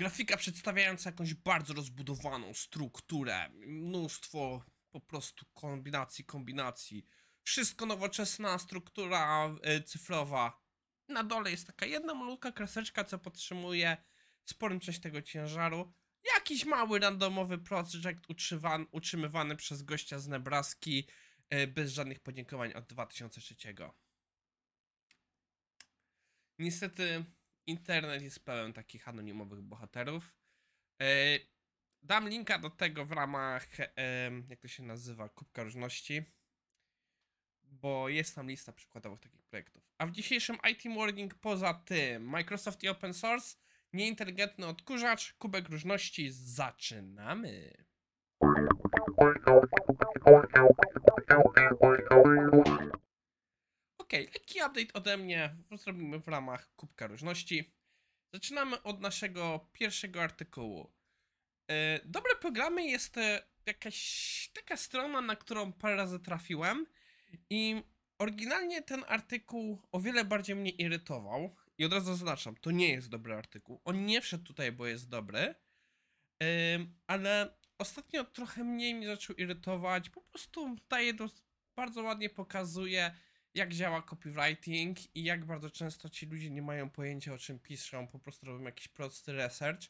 grafika przedstawiająca jakąś bardzo rozbudowaną strukturę, mnóstwo po prostu kombinacji, kombinacji. Wszystko nowoczesna struktura y, cyfrowa. Na dole jest taka jedna malutka kreseczka, co podtrzymuje sporą część tego ciężaru. Jakiś mały randomowy projekt utrzymywany przez gościa z Nebraski y, bez żadnych podziękowań od 2003. Niestety internet jest pełen takich anonimowych bohaterów. E, Dam linka do tego w ramach, jak to się nazywa, kubka różności, bo jest tam lista przykładowych takich projektów. A w dzisiejszym IT Morning poza tym Microsoft i Open Source, nieinteligentny odkurzacz, kubek różności, zaczynamy! Ok, lekki update ode mnie, zrobimy w ramach kubka różności. Zaczynamy od naszego pierwszego artykułu. E, Dobre programy jest e, jakaś taka strona, na którą parę razy trafiłem i oryginalnie ten artykuł o wiele bardziej mnie irytował i od razu zaznaczam, to nie jest dobry artykuł. On nie wszedł tutaj, bo jest dobry, Ym, ale ostatnio trochę mniej mnie zaczął irytować. Po prostu daje bardzo ładnie pokazuje, jak działa copywriting i jak bardzo często ci ludzie nie mają pojęcia o czym piszą, po prostu robią jakiś prosty research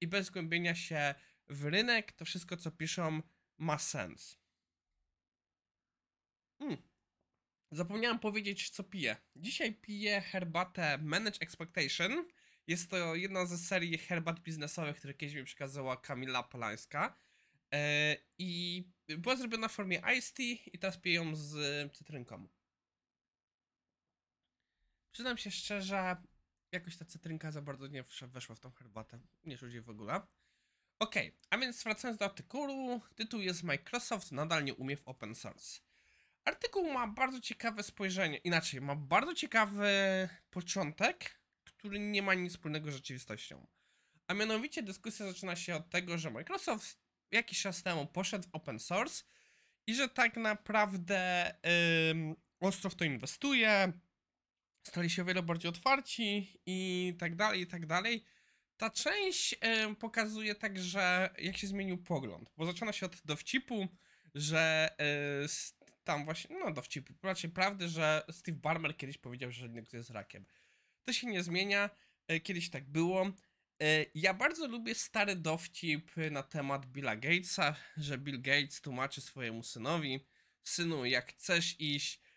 i bez głębienia się w rynek, to wszystko co piszą ma sens. Hmm. Zapomniałem powiedzieć, co piję. Dzisiaj piję herbatę Manage Expectation. Jest to jedna ze serii herbat biznesowych, które kiedyś mi przekazała Kamila Polańska. E, I była zrobiona w formie iced tea i teraz piję ją z cytrynką. Przyznam się szczerze, jakoś ta cytrynka za bardzo nie weszła w tą herbatę. Nie jej w ogóle. Okej, a więc wracając do artykułu, tytuł jest Microsoft nadal nie umie w open source. Artykuł ma bardzo ciekawe spojrzenie, inaczej, ma bardzo ciekawy początek, który nie ma nic wspólnego z rzeczywistością. A mianowicie dyskusja zaczyna się od tego, że Microsoft jakiś czas temu poszedł w open source i że tak naprawdę ym, ostro w to inwestuje, stali się o wiele bardziej otwarci i tak dalej, i tak dalej. Ta część pokazuje także, jak się zmienił pogląd, bo zaczyna się od dowcipu, że s- tam właśnie, no dowcipu, raczej prawdy, że Steve Ballmer kiedyś powiedział, że Linux jest rakiem. To się nie zmienia, y, kiedyś tak było. Y, Ja bardzo lubię stary dowcip na temat Billa Gatesa, że Bill Gates tłumaczy swojemu synowi, synu, jak chcesz iść E,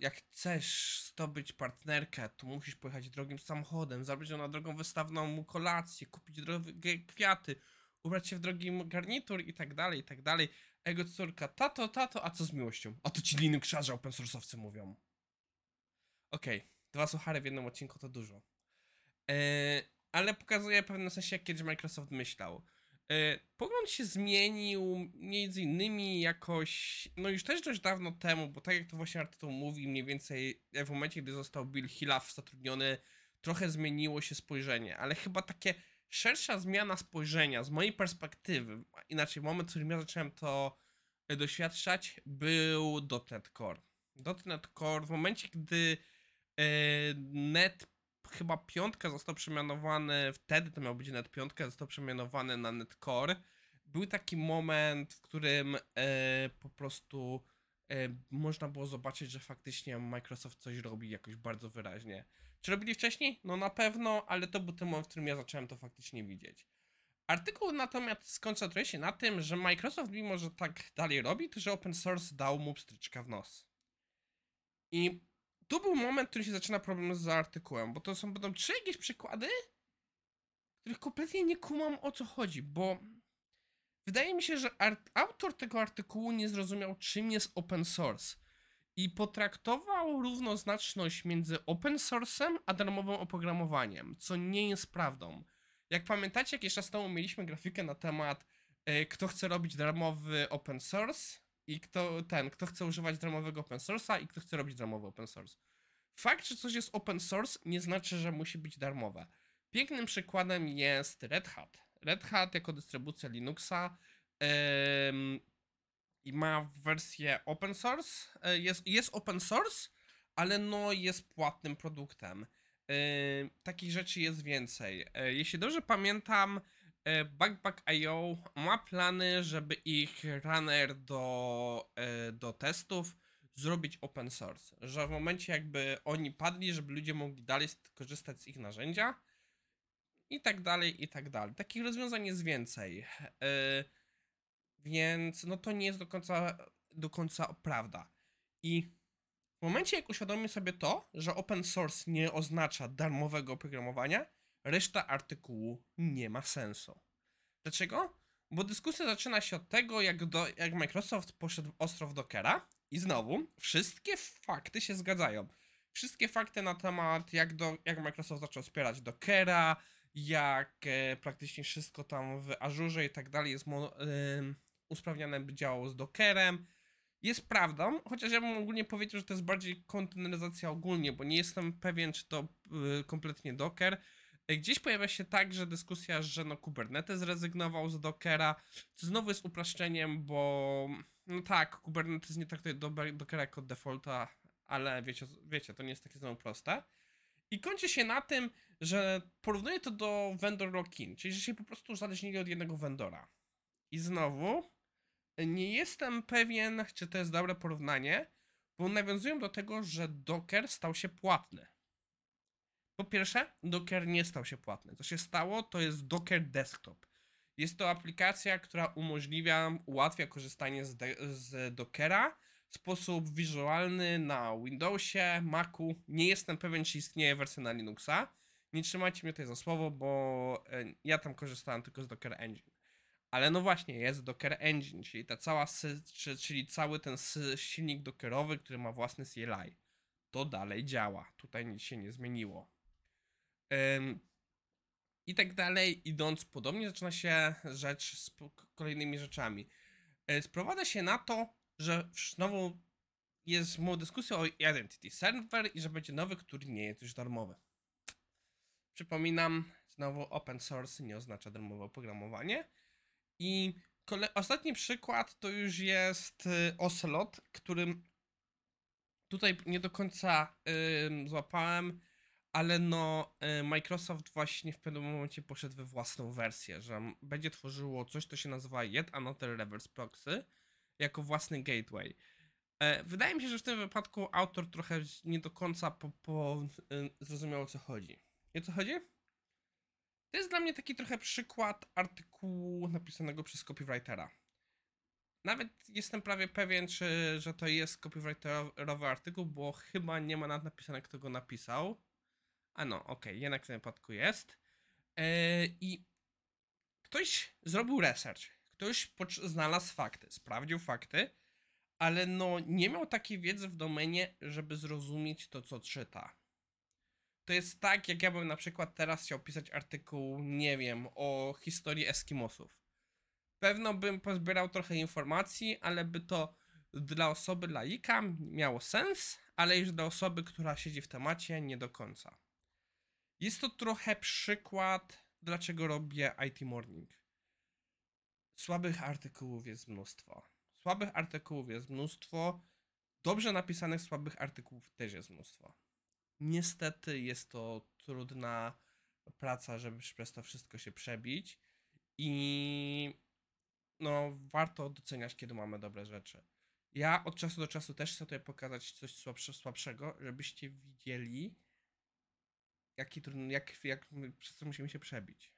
jak chcesz zdobyć partnerkę, to musisz pojechać drogim samochodem, zabrać ją na drogą wystawną mu kolację, kupić drogie kwiaty, ubrać się w drogi garnitur i tak dalej, i tak dalej. Jego córka, tato, tato, a co z miłością? A to ci Linuxarze open source'owcy mówią. Okej, dwa suchary w jednym odcinku to dużo. E, ale pokazuje w pewnym sensie, jak kiedyś Microsoft myślał. E, Pogląd się zmienił między innymi jakoś, no już też dość dawno temu, bo tak jak to właśnie artykuł mówi, mniej więcej w momencie, gdy został Bill Hilaf zatrudniony, trochę zmieniło się spojrzenie, ale chyba takie szersza zmiana spojrzenia z mojej perspektywy, inaczej moment, w którym ja zacząłem to doświadczać, był .NET Core. .NET Core w momencie, gdy e, net chyba piątka został przemianowany, wtedy to miał być net piątka, został przemianowany na net core. Był taki moment, w którym e, po prostu e, można było zobaczyć, że faktycznie Microsoft coś robi jakoś bardzo wyraźnie. Czy robili wcześniej? No na pewno, ale to był ten moment, w którym ja zacząłem to faktycznie widzieć. Artykuł natomiast skoncentruje się na tym, że Microsoft, mimo że tak dalej robi, to że open source dał mu pstryczka w nos. I tu był moment, w którym się zaczyna problem z artykułem, bo to są będą trzy jakieś przykłady, których kompletnie nie kumam o co chodzi, bo wydaje mi się, że autor tego artykułu nie zrozumiał, czym jest open source i potraktował równoznaczność między open source'em a darmowym oprogramowaniem, co nie jest prawdą. Jak pamiętacie, jakiś czas temu mieliśmy grafikę na temat, e, kto chce robić darmowy open source i kto ten, kto chce używać darmowego open source'a i kto chce robić darmowy open source. Fakt, że coś jest open source nie znaczy, że musi być darmowe. Pięknym przykładem jest Red Hat. Red Hat jako dystrybucja Linuxa em, i ma wersję open source. e, Jest, jest open source, ale no jest płatnym produktem. Yy, takich rzeczy jest więcej. Yy, jeśli dobrze pamiętam, yy, Backpack.io ma plany, żeby ich runner do, yy, do testów zrobić open source. Że w momencie jakby oni padli, żeby ludzie mogli dalej st- korzystać z ich narzędzia i tak dalej, i tak dalej. Takich rozwiązań jest więcej. Yy, więc no to nie jest do końca, do końca prawda. I w momencie, jak uświadomimy sobie to, że open source nie oznacza darmowego oprogramowania, reszta artykułu nie ma sensu. Dlaczego? Bo dyskusja zaczyna się od tego, jak, do, jak Microsoft poszedł ostro w Dockera i znowu wszystkie fakty się zgadzają. Wszystkie fakty na temat, jak, do, jak Microsoft zaczął wspierać Dockera, jak e, praktycznie wszystko tam w Azure i tak dalej jest mo, ym, usprawniane by działało z Dockerem, jest prawdą, chociaż ja bym ogólnie powiedział, że to jest bardziej konteneryzacja ogólnie, bo nie jestem pewien, czy to y, kompletnie Docker. Gdzieś pojawia się także dyskusja, że no Kubernetes zrezygnował z Dockera, co znowu jest upraszczeniem, bo no tak, Kubernetes nie traktuje do- Dockera jako defaulta, ale wiecie, wiecie, to nie jest takie znowu proste. I kończy się na tym, że porównuje to do vendor lock-in, czyli że się po prostu uzależnili od jednego vendora. I znowu, nie jestem pewien, czy to jest dobre porównanie, bo nawiązują do tego, że Docker stał się płatny. Po pierwsze, Docker nie stał się płatny. Co się stało, to jest Docker Desktop. Jest to aplikacja, która umożliwia, ułatwia korzystanie z, z Dockera w sposób wizualny na Windowsie, Macu. Nie jestem pewien, czy istnieje wersja na Linuxa. Nie trzymajcie mnie tutaj za słowo, bo e, ja tam korzystałem tylko z Docker Engine. Ale no właśnie, jest Docker Engine, czyli ta cała, czyli cały ten silnik dockerowy, który ma własny CLI. To dalej działa. Tutaj nic się nie zmieniło. I tak dalej, idąc podobnie, zaczyna się rzecz z kolejnymi rzeczami. Y, Sprowadza się na to, że znowu jest mo- dyskusja o Identity Server i że będzie nowy, który nie jest już darmowy. Przypominam, znowu open source nie oznacza darmowe oprogramowanie. I kole- ostatni przykład to już jest y, Ocelot, którym tutaj nie do końca ym, złapałem, ale no y, Microsoft właśnie w pewnym momencie poszedł we własną wersję, że będzie tworzyło coś, co się nazywa Yet Another Reverse Proxy jako własny gateway. E, Wydaje mi się, że w tym wypadku autor trochę nie do końca po, po, y, zrozumiał o co chodzi. I o co chodzi? To jest dla mnie taki trochę przykład artykułu napisanego przez copywritera. Nawet jestem prawie pewien, czy, że to jest copywriterowy artykuł, bo chyba nie ma nawet napisane, kto go napisał. A no, okej, jednak w tym wypadku jest. Yy, I ktoś zrobił research, ktoś znalazł fakty, sprawdził fakty, ale no nie miał takiej wiedzy w domenie, żeby zrozumieć to, co czyta. To jest tak, jak ja bym na przykład teraz chciał pisać artykuł, nie wiem, o historii Eskimosów. Pewno bym pozbierał trochę informacji, ale by to dla osoby laika miało sens, ale już dla osoby, która siedzi w temacie, nie do końca. Jest to trochę przykład, dlaczego robię IT Morning. Słabych artykułów jest mnóstwo. Słabych artykułów jest mnóstwo. Dobrze napisanych słabych artykułów też jest mnóstwo. Niestety jest to trudna praca, żeby przez to wszystko się przebić i no warto doceniać, kiedy mamy dobre rzeczy. Ja od czasu do czasu też chcę tutaj pokazać coś słabsze, słabszego, żebyście widzieli, jaki trudny, jak, jak przez co musimy się przebić.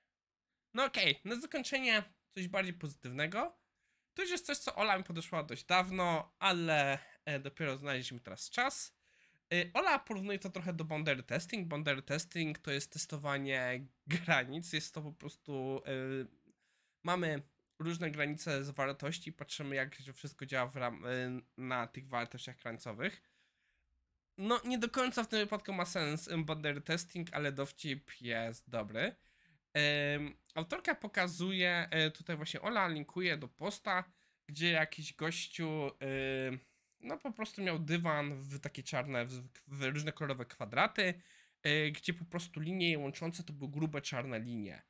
No okej, na zakończenie coś bardziej pozytywnego. To już jest coś, co Ola mi podeszła dość dawno, ale e, dopiero znaleźliśmy teraz czas. Y, Ola porównuje to trochę do boundary testing. Boundary testing to jest testowanie granic. Jest to po prostu. y, mamy różne granice z wartości, patrzymy, jak wszystko działa ram, na tych wartościach krańcowych. No, nie do końca w tym wypadku ma sens boundary testing, ale dowcip jest dobry. Ym, autorka pokazuje, y, tutaj właśnie Ola linkuje do posta, gdzie jakiś gościu. no po prostu miał dywan w takie czarne, w, w różne kolorowe kwadraty, y, gdzie po prostu linie je łączące to były grube czarne linie.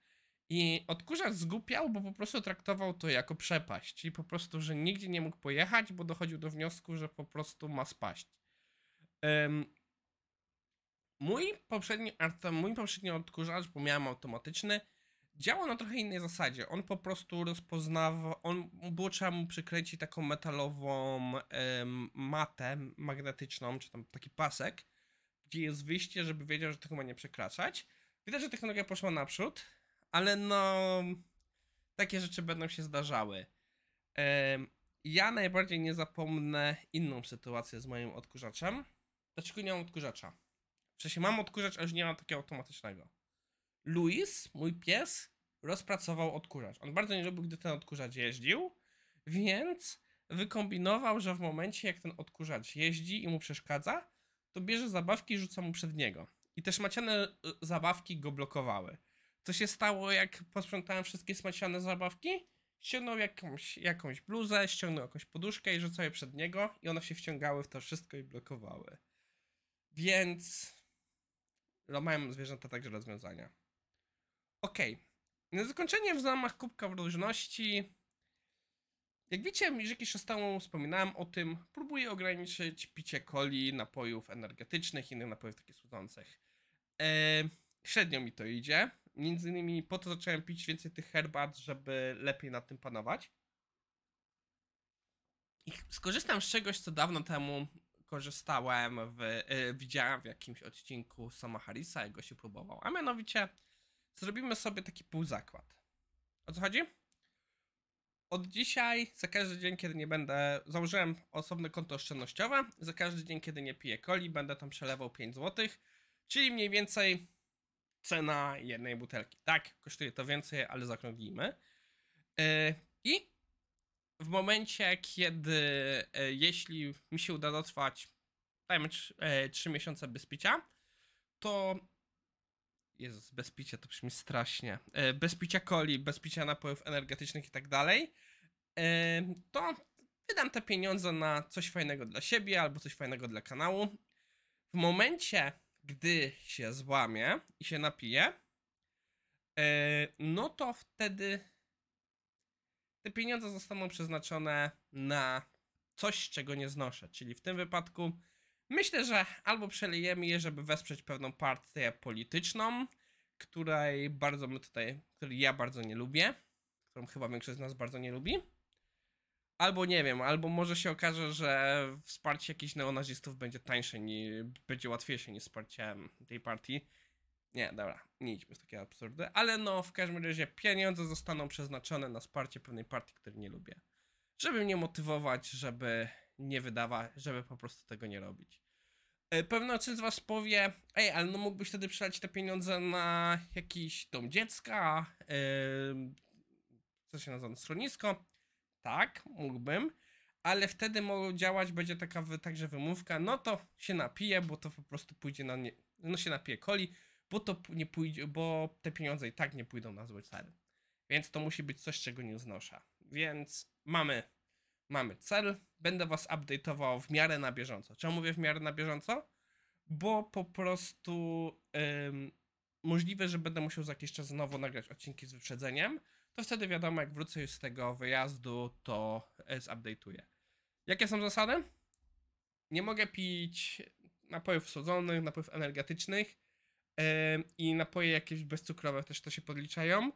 I odkurzacz zgłupiał, bo po prostu traktował to jako przepaść, czyli po prostu, że nigdzie nie mógł pojechać, bo dochodził do wniosku, że po prostu ma spaść. Mój poprzedni, mój poprzedni odkurzacz, bo miałem automatyczny, działał na trochę innej zasadzie. On po prostu rozpoznawał, on było trzeba mu przykręcić taką metalową matę magnetyczną, czy tam taki pasek, gdzie jest wyjście, żeby wiedział, że tego ma nie przekraczać. Widać, że technologia poszła naprzód, ale no takie rzeczy będą się zdarzały. Ja najbardziej nie zapomnę inną sytuację z moim odkurzaczem. Dlaczego nie mam odkurzacza? W sensie mam odkurzacz, a już nie mam takiego automatycznego. Luis, mój pies, rozpracował odkurzacz. On bardzo nie lubił, gdy ten odkurzacz jeździł, więc wykombinował, że w momencie, jak ten odkurzacz jeździ i mu przeszkadza, to bierze zabawki i rzuca mu przed niego. I te szmaciane y, zabawki go blokowały. Co się stało, jak posprzątałem wszystkie smaciane zabawki? Ściągnął jakąś, jakąś bluzę, ściągnął jakąś poduszkę i rzucał je przed niego i one się wciągały w to wszystko i blokowały. Więc... No mają zwierzęta także rozwiązania. Okej. Na zakończenie w zamach kubka w różności. Jak wiecie, już jakiś czas temu wspominałem o tym, próbuję ograniczyć picie coli, napojów energetycznych innych napojów takich słodzących. Eee, średnio mi to idzie. Między innymi po to zacząłem pić więcej tych herbat, żeby lepiej nad tym panować. I skorzystam z czegoś, co dawno temu korzystałem, w, e, widziałem w jakimś odcinku Sama Harrisa, jak go się próbował. A mianowicie zrobimy sobie taki półzakład. O co chodzi? Od dzisiaj, za każdy dzień, kiedy nie będę. Założyłem osobne konto oszczędnościowe. Za każdy dzień, kiedy nie piję coli, będę tam przelewał 5 zł. Czyli mniej więcej cena jednej butelki. Tak, kosztuje to więcej, ale zaokrąglimy. Yy, I w momencie, kiedy e, jeśli mi się uda dotrwać, dajmy 3 miesiące bez picia, to Jezus, bez picia to brzmi strasznie. E, Bez picia coli, bez picia napojów energetycznych i tak dalej, e, to wydam te pieniądze na coś fajnego dla siebie albo coś fajnego dla kanału. W momencie, gdy się złamię i się napiję, e, no to wtedy te pieniądze zostaną przeznaczone na coś, czego nie znoszę. Czyli w tym wypadku myślę, że albo przelejemy je, żeby wesprzeć pewną partię polityczną, której bardzo my tutaj, której ja bardzo nie lubię, którą chyba większość z nas bardzo nie lubi. Albo nie wiem, albo może się okaże, że wsparcie jakichś neonazistów będzie tańsze, nie, będzie łatwiejsze niż wsparcie tej partii. Nie, dobra, nie idźmy w takie absurdy, ale no w każdym razie pieniądze zostaną przeznaczone na wsparcie pewnej partii, której nie lubię. Żeby mnie motywować, żeby nie wydawać, żeby po prostu tego nie robić. E, Pewno część z was powie, ej, ale no mógłbyś wtedy przelać te pieniądze na jakiś dom dziecka, yy, co się nazywa, schronisko. Tak, mógłbym, ale wtedy mogą działać, będzie taka także wymówka, no to się napije, bo to po prostu pójdzie na nie, no się napije coli, bo to nie pójdzie, bo te pieniądze i tak nie pójdą na zły cel. Więc to musi być coś, czego nie znoszę. Więc mamy, mamy cel. Będę was update'ował w miarę na bieżąco. Czemu mówię w miarę na bieżąco? Bo po prostu ym, możliwe, że będę musiał za jakiś czas znowu nagrać odcinki z wyprzedzeniem. To wtedy wiadomo, jak wrócę już z tego wyjazdu, to e, zupdate'uję. Jakie są zasady? Nie mogę pić napojów słodzonych, napojów energetycznych i napoje jakieś bezcukrowe też to się podliczają.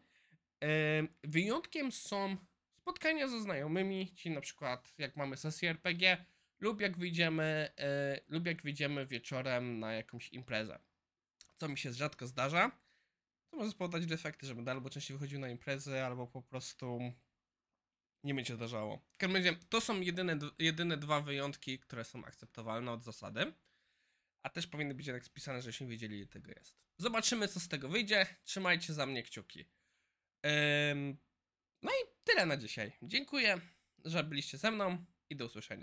Em, Wyjątkiem są spotkania ze znajomymi, czyli na przykład jak mamy sesję RPG lub jak wyjdziemy, e, lub jak wyjdziemy wieczorem na jakąś imprezę. Co mi się rzadko zdarza. To może spowodować defekty, że będę albo częściej wychodził na imprezy, albo po prostu nie będzie zdarzało. To są jedyne, jedyne dwa wyjątki, które są akceptowalne od zasady. A też powinny być jednak spisane, żebyśmy wiedzieli, ile tego jest. Zobaczymy, co z tego wyjdzie. Trzymajcie za mnie kciuki. No i tyle na dzisiaj. Dziękuję, że byliście ze mną i do usłyszenia.